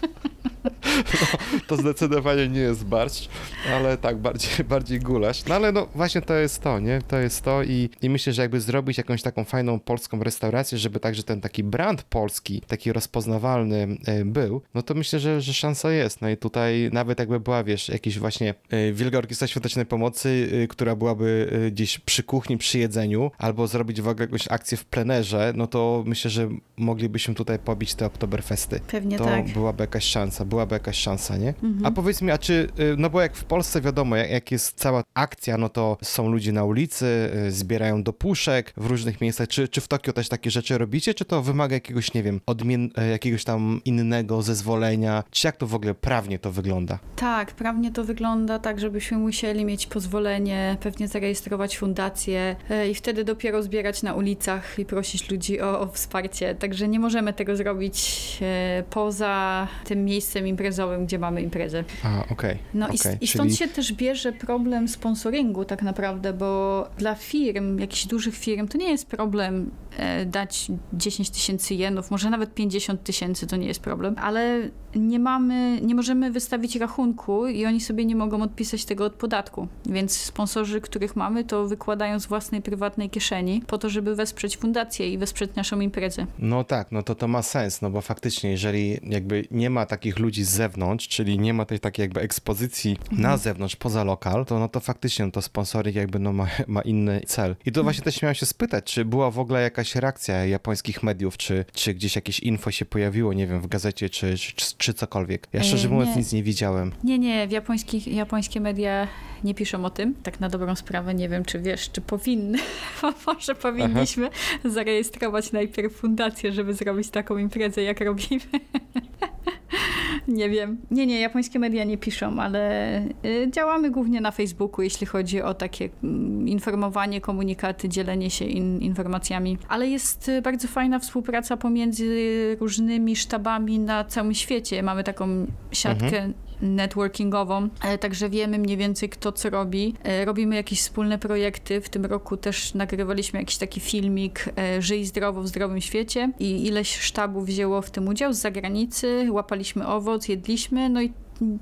To zdecydowanie nie jest barszcz, ale tak, bardziej, bardziej gulasz. No ale no właśnie to jest to, nie? To jest to i, i myślę, że jakby zrobić jakąś taką fajną polską restaurację, żeby także ten taki brand polski, taki rozpoznawalny e, był, no to myślę, że, że szansa jest. No i tutaj nawet jakby była, wiesz, jakiś właśnie e, Wielka Orkiestra Świątecznej Pomocy, e, która byłaby gdzieś przy kuchni, przy jedzeniu, albo zrobić w ogóle jakąś akcję w plenerze, no to myślę, że moglibyśmy tutaj pobić te Oktoberfesty Pewnie to tak. byłaby jakaś szansa, byłaby jakaś szansa, nie? Mhm. A powiedz mi, a czy, y, no bo jak w Polsce wiadomo, jak, jak jest cała akcja, no to są ludzie na ulicy, y, zbierają do puszek w różnych miejscach. Czy, czy w Tokio też takie rzeczy robicie, czy to wymaga jakiegoś, nie wiem, odmien- e, jakiegoś tam innego zezwolenia? Czy jak to w ogóle prawnie to wygląda? Tak, prawnie to wygląda tak, żebyśmy musieli mieć pozwolenie, pewnie zarejestrować fundację i wtedy dopiero zbierać na ulicach i prosić ludzi o, o wsparcie. Także nie możemy tego zrobić poza tym miejscem imprezowym, gdzie mamy imprezę. A, okej. No i, okej, i stąd czyli- się też bierze problem sponsoringu tak naprawdę, bo dla firm, jakichś dużych firm, to nie jest problem e, dać 10 tysięcy jenów, może nawet 50 tysięcy to nie jest problem, ale nie mamy, nie możemy wystawić rachunku i oni sobie nie mogą odpisać tego od podatku. Więc sponsorzy, których mamy, to wykładają z własnej prywatnej kieszeni po to, żeby wesprzeć fundację i wesprzeć naszą imprezę. No tak, no to to ma sens, no bo faktycznie, jeżeli jakby nie ma takich ludzi z zewnątrz, czyli nie ma tej takiej jakby ekspozycji na zewnątrz, poza lokal, to no to faktycznie no to sponsoring jakby no ma, ma inny cel. I tu właśnie też miałem się spytać, czy była w ogóle jakaś reakcja japońskich mediów, czy, czy gdzieś jakieś info się pojawiło, nie wiem, w gazecie, czy, czy, czy cokolwiek. Ja szczerze E, mówiąc nie. nic nie widziałem. Nie, nie, w japońskich, japońskie media nie piszą o tym. Tak na dobrą sprawę nie wiem, czy wiesz, czy powinny. Może powinniśmy zarejestrować najpierw fundację, żeby zrobić taką imprezę, jak robimy. Nie wiem. Nie, nie, japońskie media nie piszą, ale y, działamy głównie na Facebooku, jeśli chodzi o takie mm, informowanie, komunikaty, dzielenie się in, informacjami. Ale jest y, bardzo fajna współpraca pomiędzy różnymi sztabami na całym świecie. Mamy taką siatkę networkingową, e, także wiemy mniej więcej kto co robi. E, Robimy jakieś wspólne projekty. W tym roku też nagrywaliśmy jakiś taki filmik e, Żyj zdrowo w zdrowym świecie i ileś sztabów wzięło w tym udział z zagranicy. Łapaliśmy owoc, jedliśmy, no i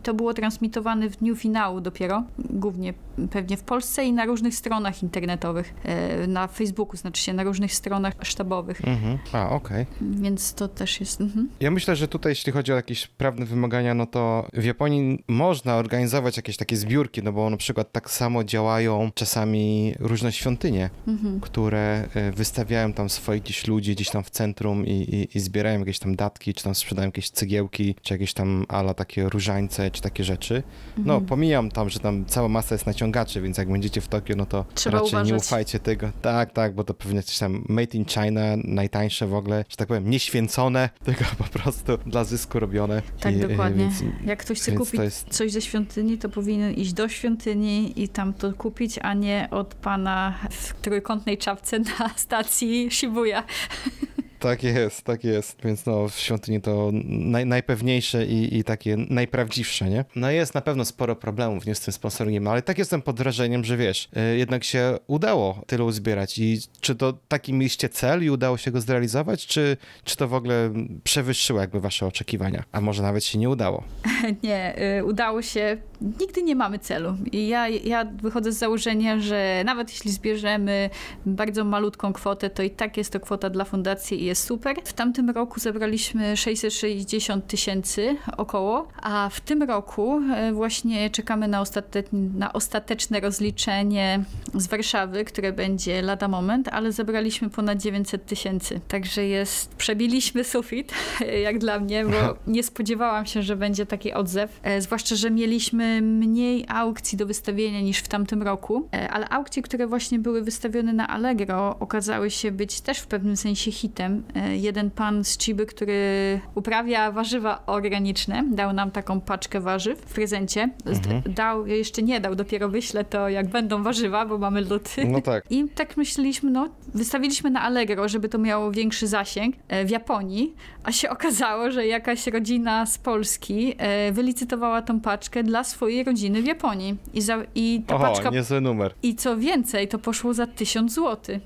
to było transmitowane w dniu finału dopiero, głównie pewnie w Polsce i na różnych stronach internetowych, e, na Facebooku, znaczy się na różnych stronach sztabowych, Mhm. A, okej. więc to też jest... Mhm. Ja myślę, że tutaj jeśli chodzi o jakieś prawne wymagania, no to w Japonii można organizować jakieś takie zbiórki, no bo na przykład tak samo działają czasami różne świątynie, Mhm. które e, wystawiają tam swoich gdzieś ludzi gdzieś tam w centrum i, i, i zbierają jakieś tam datki, czy tam sprzedają jakieś cegiełki, czy jakieś tam ala takie różańce, czy takie rzeczy. No, Mhm. pomijam tam, że tam cała masa jest naciągaczy, więc jak będziecie w Tokio, no to Trzeba raczej nie uważać. ufajcie tego. Tak, tak, bo to pewnie coś tam made in China, najtańsze w ogóle, że tak powiem, nieświęcone, tylko po prostu dla zysku robione. Tak, I, e, dokładnie. Więc, Jak ktoś chce kupić jest... coś ze świątyni, to powinien iść do świątyni i tam to kupić, a nie od pana w trójkątnej czapce na stacji Shibuya. Tak jest, tak jest. Więc no, w świątyni to naj, najpewniejsze i, i takie najprawdziwsze, nie? No jest na pewno sporo problemów nie z tym sponsoringiem, ale tak jestem pod wrażeniem, że wiesz, y, jednak się udało tylu uzbierać i czy to taki mieliście cel i udało się go zrealizować, czy, czy to w ogóle przewyższyło jakby wasze oczekiwania? A może nawet się nie udało? Nie, y, udało się. Nigdy nie mamy celu. I ja, ja wychodzę z założenia, że nawet jeśli zbierzemy bardzo malutką kwotę, to i tak jest to kwota dla fundacji jest super. W tamtym roku zebraliśmy 660 tysięcy około, a w tym roku e, właśnie czekamy na, ostate, na ostateczne rozliczenie z Warszawy, które będzie lada moment, ale zebraliśmy ponad 900 tysięcy. Także jest, przebiliśmy sufit, jak dla mnie, bo nie spodziewałam się, że będzie taki odzew. E, zwłaszcza, że mieliśmy mniej aukcji do wystawienia niż w tamtym roku, e, ale aukcje, które właśnie były wystawione na Allegro, okazały się być też w pewnym sensie hitem. E, jeden pan z Chiby, który uprawia warzywa organiczne, dał nam taką paczkę warzyw w prezencie. Mhm. Dał, jeszcze nie dał, dopiero wyślę to, jak będą warzywa, bo mamy luty. No tak. I tak myśleliśmy, no, wystawiliśmy na Allegro, żeby to miało większy zasięg e, w Japonii, a się okazało, że jakaś rodzina z Polski e, wylicytowała tą paczkę dla swojej rodziny w Japonii. I, za, i ta Oho, paczka. niezły numer. I co więcej, to poszło za 1000 zł.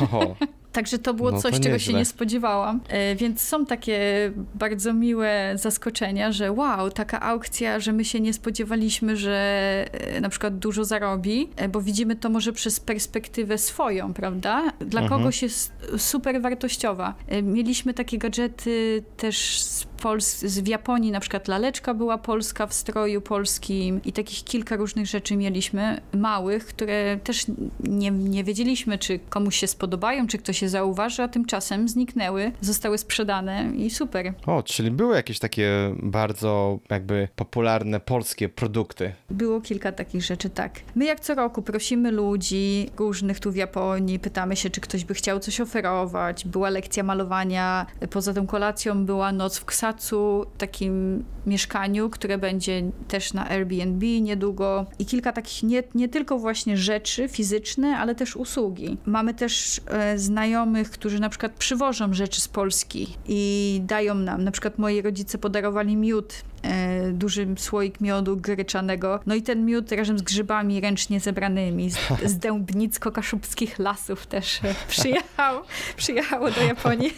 Oho. Także to było No to coś, czego się nie spodziewałam. E, Więc są takie bardzo miłe zaskoczenia, że wow, taka aukcja, że my się nie spodziewaliśmy, że e, na przykład dużo zarobi, e, bo widzimy to może przez perspektywę swoją, prawda? Dla Mhm. kogoś jest super wartościowa. Mieliśmy takie gadżety też z Pols- z- w Japonii, na przykład laleczka była polska w stroju polskim i takich kilka różnych rzeczy mieliśmy, małych, które też nie, nie wiedzieliśmy, czy komuś się spodobają, czy ktoś je zauważy, a tymczasem zniknęły, zostały sprzedane i super. O, czyli były jakieś takie bardzo jakby popularne polskie produkty. Było kilka takich rzeczy, tak. My jak co roku prosimy ludzi różnych tu w Japonii, pytamy się, czy ktoś by chciał coś oferować. Była lekcja malowania, poza tą kolacją była noc w Ksatsu, takim mieszkaniu, które będzie też na Airbnb niedługo. I kilka takich nie, nie tylko właśnie rzeczy fizyczne, ale też usługi. Mamy też e, znajomych, którzy na przykład przywożą rzeczy z Polski i dają nam. Na przykład moi rodzice podarowali miód duży słoik miodu gryczanego. No i ten miód razem z grzybami ręcznie zebranymi z, z dębnicko-kaszubskich lasów też e, przyjechał, przyjechało do Japonii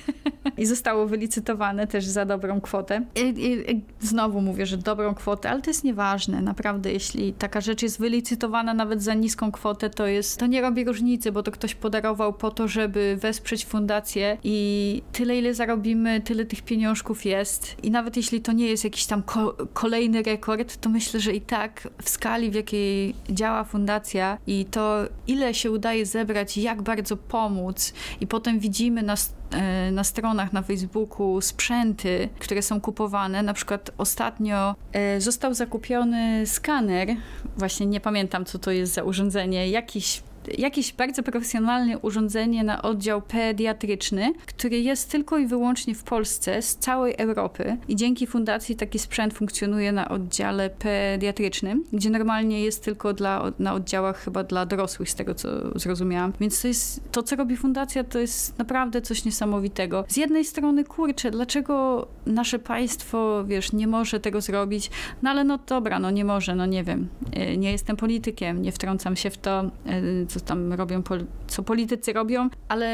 i zostało wylicytowane też za dobrą kwotę. I, i, i znowu mówię, że dobrą kwotę, ale to jest nieważne. Naprawdę, jeśli taka rzecz jest wylicytowana nawet za niską kwotę, to jest, to nie robi różnicy, bo to ktoś podarował po to, żeby wesprzeć fundację i tyle, ile zarobimy, tyle tych pieniążków jest. I nawet jeśli to nie jest jakiś tam ko- kolejny rekord, to myślę, że i tak w skali, w jakiej działa fundacja i to, ile się udaje zebrać, jak bardzo pomóc, i potem widzimy na, e, na stronach na Facebooku sprzęty, które są kupowane. Na przykład ostatnio e, został zakupiony skaner, właśnie nie pamiętam, co to jest za urządzenie, jakiś jakieś bardzo profesjonalne urządzenie na oddział pediatryczny, który jest tylko i wyłącznie w Polsce, z całej Europy. I dzięki fundacji taki sprzęt funkcjonuje na oddziale pediatrycznym, gdzie normalnie jest tylko dla, na oddziałach chyba dla dorosłych, z tego co zrozumiałam. Więc to jest, to co robi fundacja, to jest naprawdę coś niesamowitego. Z jednej strony, kurczę, dlaczego nasze państwo, wiesz, nie może tego zrobić? No ale no dobra, no nie może, no nie wiem. Y, Nie jestem politykiem, nie wtrącam się w to, y, co tam robią, co politycy robią, ale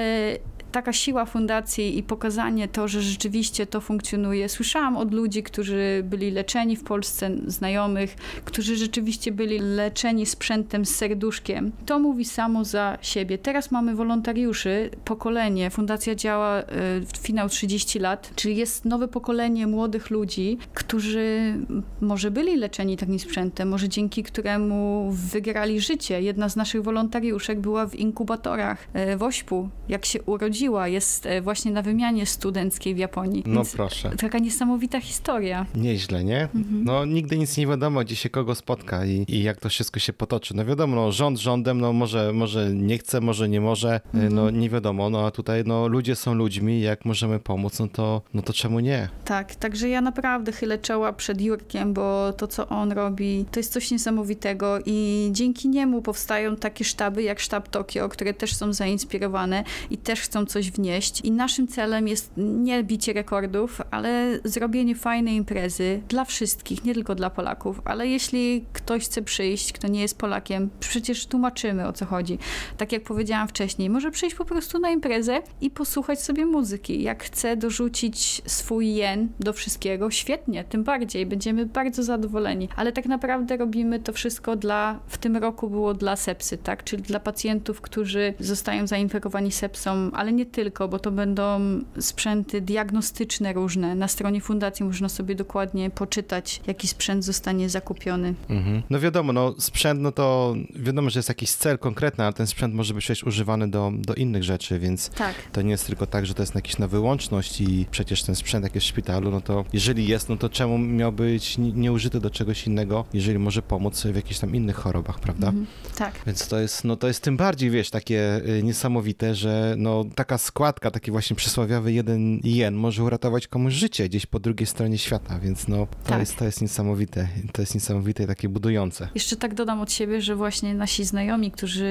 taka siła fundacji i pokazanie to, że rzeczywiście to funkcjonuje. Słyszałam od ludzi, którzy byli leczeni w Polsce, znajomych, którzy rzeczywiście byli leczeni sprzętem z serduszkiem. To mówi samo za siebie. Teraz mamy wolontariuszy, pokolenie. Fundacja działa y, w finał 30 lat, czyli jest nowe pokolenie młodych ludzi, którzy może byli leczeni takim sprzętem, może dzięki któremu wygrali życie. Jedna z naszych wolontariuszek była w inkubatorach e, w Ośpu, jak się urodziła. Jest e, właśnie na wymianie studenckiej w Japonii. No Więc proszę. Taka niesamowita historia. Nieźle, nie? Mhm. No nigdy nic nie wiadomo, gdzie się kogo spotka i, i jak to wszystko się potoczy. No wiadomo, no, rząd rządem, no może, może nie chce, może nie może, y, Mhm. no nie wiadomo, no a tutaj no ludzie są ludźmi, jak możemy pomóc, no to, no to czemu nie? Tak, także ja naprawdę chylę czoła przed Jurkiem, bo to, co on robi, to jest coś niesamowitego i dzięki niemu powstają takie sztaby jak Sztab Tokio, które też są zainspirowane i też chcą coś wnieść. I naszym celem jest nie bicie rekordów, ale zrobienie fajnej imprezy dla wszystkich, nie tylko dla Polaków. Ale jeśli ktoś chce przyjść, kto nie jest Polakiem, przecież tłumaczymy o co chodzi. Tak jak powiedziałam wcześniej, może przyjść po prostu na imprezę i posłuchać sobie muzyki. Jak chce dorzucić swój jen do wszystkiego, świetnie, tym bardziej, będziemy bardzo zadowoleni. Ale tak naprawdę robimy to wszystko dla, w tym roku było dla sepsy, tak? Czyli dla pacjentów, którzy zostają zainfekowani sepsą, ale nie tylko, bo to będą sprzęty diagnostyczne różne. Na stronie fundacji można sobie dokładnie poczytać, jaki sprzęt zostanie zakupiony. Mhm. No wiadomo, no sprzęt, no to wiadomo, że jest jakiś cel konkretny, ale ten sprzęt może być przecież używany do, do innych rzeczy, więc Tak. to nie jest tylko tak, że to jest jakiś na wyłączność i przecież ten sprzęt jak jest w szpitalu, no to jeżeli jest, no to czemu miał być ni- nieużyty do czegoś innego, jeżeli może pomóc w jakichś tam innych chorobach, prawda? Mhm. Tak. Więc to jest, no to jest tym bardziej, wiesz, takie y, niesamowite, że no taka składka, taki właśnie przysłowiowy jeden jen może uratować komuś życie gdzieś po drugiej stronie świata, więc no to, Tak. jest, to jest niesamowite, to jest niesamowite i takie budujące. Jeszcze tak dodam od siebie, że właśnie nasi znajomi, którzy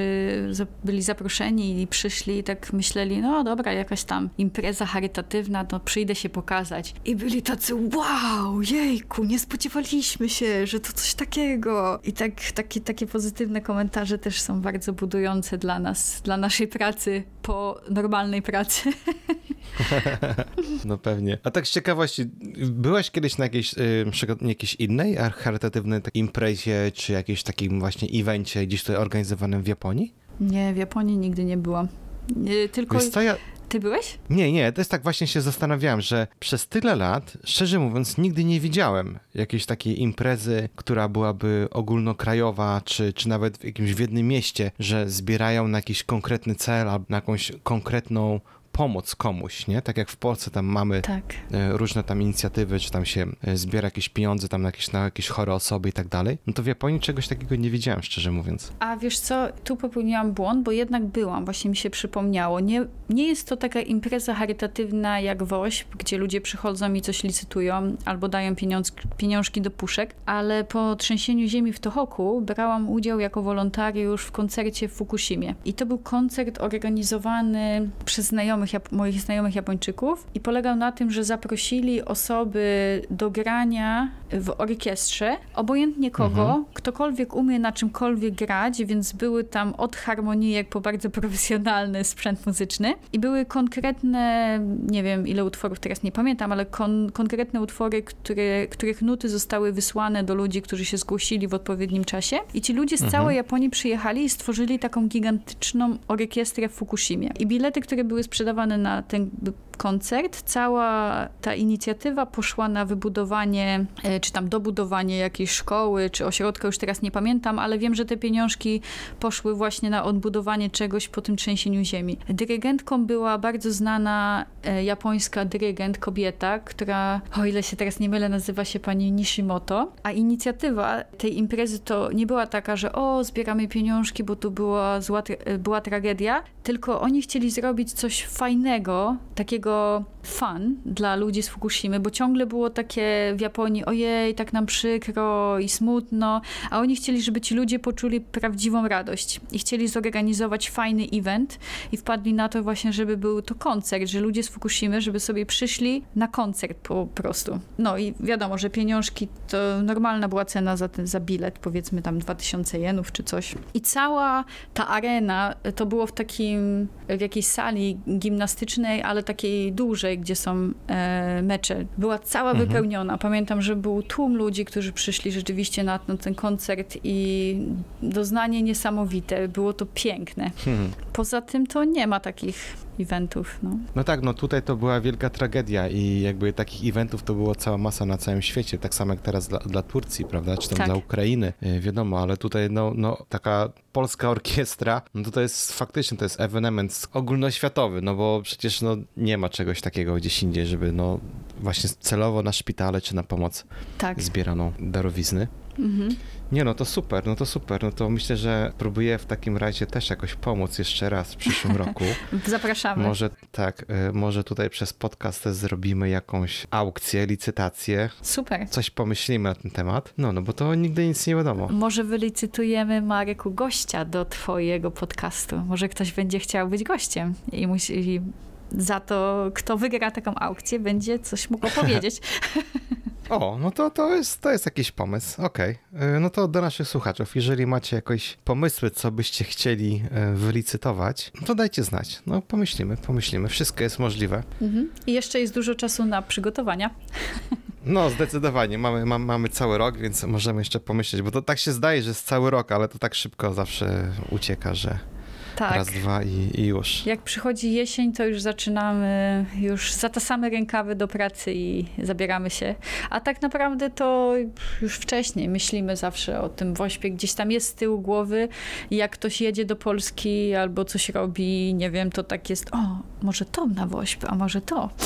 byli zaproszeni i przyszli, tak myśleli, no dobra, jakaś tam impreza charytatywna, no przyjdę się pokazać. I byli tacy, wow, jejku, nie spodziewaliśmy się, że to coś takiego. I tak, takie, takie pozytywne komentarze też są bardzo budujące dla nas, dla naszej pracy po normalnej pracy. No pewnie. A tak z ciekawości, byłeś kiedyś na jakiejś, y, jakiejś innej charytatywnej takiej imprezie, czy jakimś takim właśnie evencie gdzieś tutaj organizowanym w Japonii? Nie, w Japonii nigdy nie byłam. Tylko Wiesz co, ja, ty byłeś? Nie, nie, to jest tak właśnie się zastanawiałem, że przez tyle lat, szczerze mówiąc, nigdy nie widziałem jakiejś takiej imprezy, która byłaby ogólnokrajowa, czy, czy nawet w jakimś w jednym mieście, że zbierają na jakiś konkretny cel albo na jakąś konkretną pomoc komuś, nie? Tak jak w Polsce tam mamy Tak. e, różne tam inicjatywy, czy tam się e, zbiera jakieś pieniądze tam na jakieś, na jakieś chore osoby i tak dalej. No to w Japonii czegoś takiego nie widziałem, szczerze mówiąc. A wiesz co, tu popełniłam błąd, bo jednak byłam, właśnie mi się przypomniało. Nie, nie jest to taka impreza charytatywna jak WOŚP, gdzie ludzie przychodzą i coś licytują albo dają pieniądz, pieniążki do puszek, ale po trzęsieniu ziemi w Tohoku brałam udział jako wolontariusz w koncercie w Fukushimie. I to był koncert organizowany przez znajomych, Jap- moich znajomych Japończyków i polegał na tym, że zaprosili osoby do grania w orkiestrze, obojętnie kogo, ktokolwiek umie na czymkolwiek grać, więc były tam od harmonijek po bardzo profesjonalny sprzęt muzyczny. I były konkretne, nie wiem ile utworów teraz nie pamiętam, ale kon, konkretne utwory, które, których nuty zostały wysłane do ludzi, którzy się zgłosili w odpowiednim czasie. I ci ludzie z całej Japonii przyjechali i stworzyli taką gigantyczną orkiestrę w Fukushimie. I bilety, które były sprzedawane na ten koncert. Cała ta inicjatywa poszła na wybudowanie, e, czy tam dobudowanie jakiejś szkoły, czy ośrodka, już teraz nie pamiętam, ale wiem, że te pieniążki poszły właśnie na odbudowanie czegoś po tym trzęsieniu ziemi. Dyrygentką była bardzo znana e, japońska dyrygent, kobieta, która, o ile się teraz nie mylę, nazywa się pani Nishimoto. A inicjatywa tej imprezy to nie była taka, że o, zbieramy pieniążki, bo tu była, zła, była tragedia, tylko oni chcieli zrobić coś fajnego, takiego takiego fun dla ludzi z Fukushimy, bo ciągle było takie w Japonii, ojej, tak nam przykro i smutno, a oni chcieli, żeby ci ludzie poczuli prawdziwą radość i chcieli zorganizować fajny event i wpadli na to właśnie, żeby był to koncert, że ludzie z Fukushimy, żeby sobie przyszli na koncert po prostu. No i wiadomo, że pieniążki to normalna była cena za, ten, za bilet, powiedzmy tam 2000 jenów czy coś. I cała ta arena to było w takim, w jakiejś sali gimnastycznej, ale takiej dużej, gdzie są e, mecze. Była cała Mhm. wypełniona. Pamiętam, że był tłum ludzi, którzy przyszli rzeczywiście na, na ten koncert i doznanie niesamowite. Było to piękne. Hmm. Poza tym to nie ma takich eventów. No. No tak, no tutaj to była wielka tragedia i jakby takich eventów to było cała masa na całym świecie, tak samo jak teraz dla, dla Turcji, prawda, czy tam Tak. dla Ukrainy, yy, wiadomo, ale tutaj no, no taka polska orkiestra, no to to jest faktycznie, to jest ewenement ogólnoświatowy, no bo przecież no nie ma czegoś takiego gdzieś indziej, żeby no właśnie celowo na szpitale czy na pomoc Tak. zbierano darowizny. Mhm. Nie no, to super, no to super, no to myślę, że próbuję w takim razie też jakoś pomóc jeszcze raz w przyszłym roku. Zapraszamy. Może tak, y, może tutaj przez podcast też zrobimy jakąś aukcję, licytację, Super. coś pomyślimy na ten temat. No, no bo to nigdy nic nie wiadomo. Może wylicytujemy, Mareku, gościa do twojego podcastu. Może ktoś będzie chciał być gościem i musi... I za to, kto wygra taką aukcję, będzie coś mógł opowiedzieć. O, no to, to, jest, to jest jakiś pomysł, okej. Y, No to do naszych słuchaczów, jeżeli macie jakieś pomysły, co byście chcieli y, wylicytować, to dajcie znać. No pomyślimy, pomyślimy, wszystko jest możliwe. Mhm. I jeszcze jest dużo czasu na przygotowania. No, zdecydowanie. Mamy, mam, mamy cały rok, więc możemy jeszcze pomyśleć, bo to tak się zdaje, że jest cały rok, ale to tak szybko zawsze ucieka, że Tak. raz, dwa i, i już. Jak przychodzi jesień, to już zaczynamy, już zatasamy rękawy do pracy i zabieramy się. A tak naprawdę to już wcześniej myślimy zawsze o tym wośpie. Gdzieś tam jest z tyłu głowy jak ktoś jedzie do Polski albo coś robi, nie wiem, to tak jest, o, może to na wośp, a może to.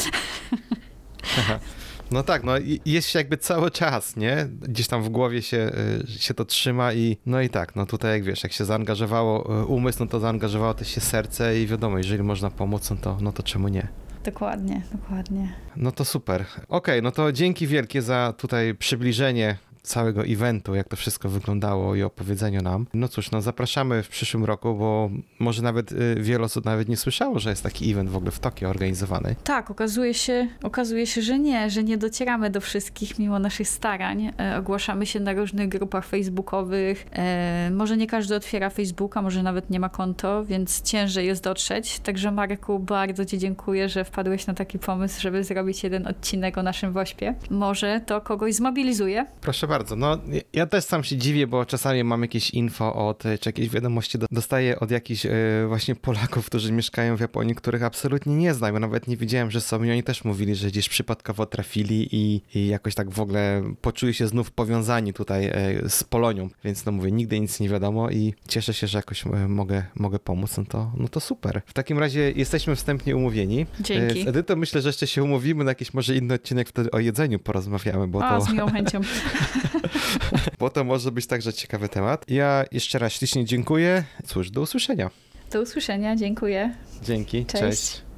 No tak, no jest jakby cały czas, nie? Gdzieś tam w głowie się, y, się to trzyma i no i tak, no tutaj jak wiesz, jak się zaangażowało y, umysł, no to zaangażowało też się serce i wiadomo, jeżeli można pomóc, no to, no to czemu nie? Dokładnie, dokładnie. No to super. Okej, no to dzięki wielkie za tutaj przybliżenie całego eventu, jak to wszystko wyglądało i opowiedzenie nam. No cóż, no zapraszamy w przyszłym roku, bo może nawet y, wiele osób nawet nie słyszało, że jest taki event w ogóle w Tokio organizowany. Tak, okazuje się, okazuje się, że nie, że nie docieramy do wszystkich mimo naszych starań. E, ogłaszamy się na różnych grupach facebookowych. E, może nie każdy otwiera Facebooka, może nawet nie ma konto, więc ciężej jest dotrzeć. Także Marku, bardzo Ci dziękuję, że wpadłeś na taki pomysł, żeby zrobić jeden odcinek o naszym wośpie. Może to kogoś zmobilizuje. Proszę bardzo. No, ja też sam się dziwię, bo czasami mam jakieś info od, czy jakieś wiadomości do- dostaję od jakichś e, właśnie Polaków, którzy mieszkają w Japonii, których absolutnie nie znam. Ja nawet nie wiedziałem, że są i oni też mówili, że gdzieś przypadkowo trafili i, i jakoś tak w ogóle poczuli się znów powiązani tutaj e, z Polonią. Więc no mówię, nigdy nic nie wiadomo i cieszę się, że jakoś e, mogę, mogę pomóc. No to, no to super. W takim razie jesteśmy wstępnie umówieni. Dzięki. Z Edytą myślę, że jeszcze się umówimy na jakiś może inny odcinek, wtedy o jedzeniu porozmawiamy, bo A, to... z miłą chęcią. Bo to może być także ciekawy temat. Ja jeszcze raz ślicznie dziękuję. Cóż, do usłyszenia. Do usłyszenia, dziękuję. Dzięki. Cześć. Cześć.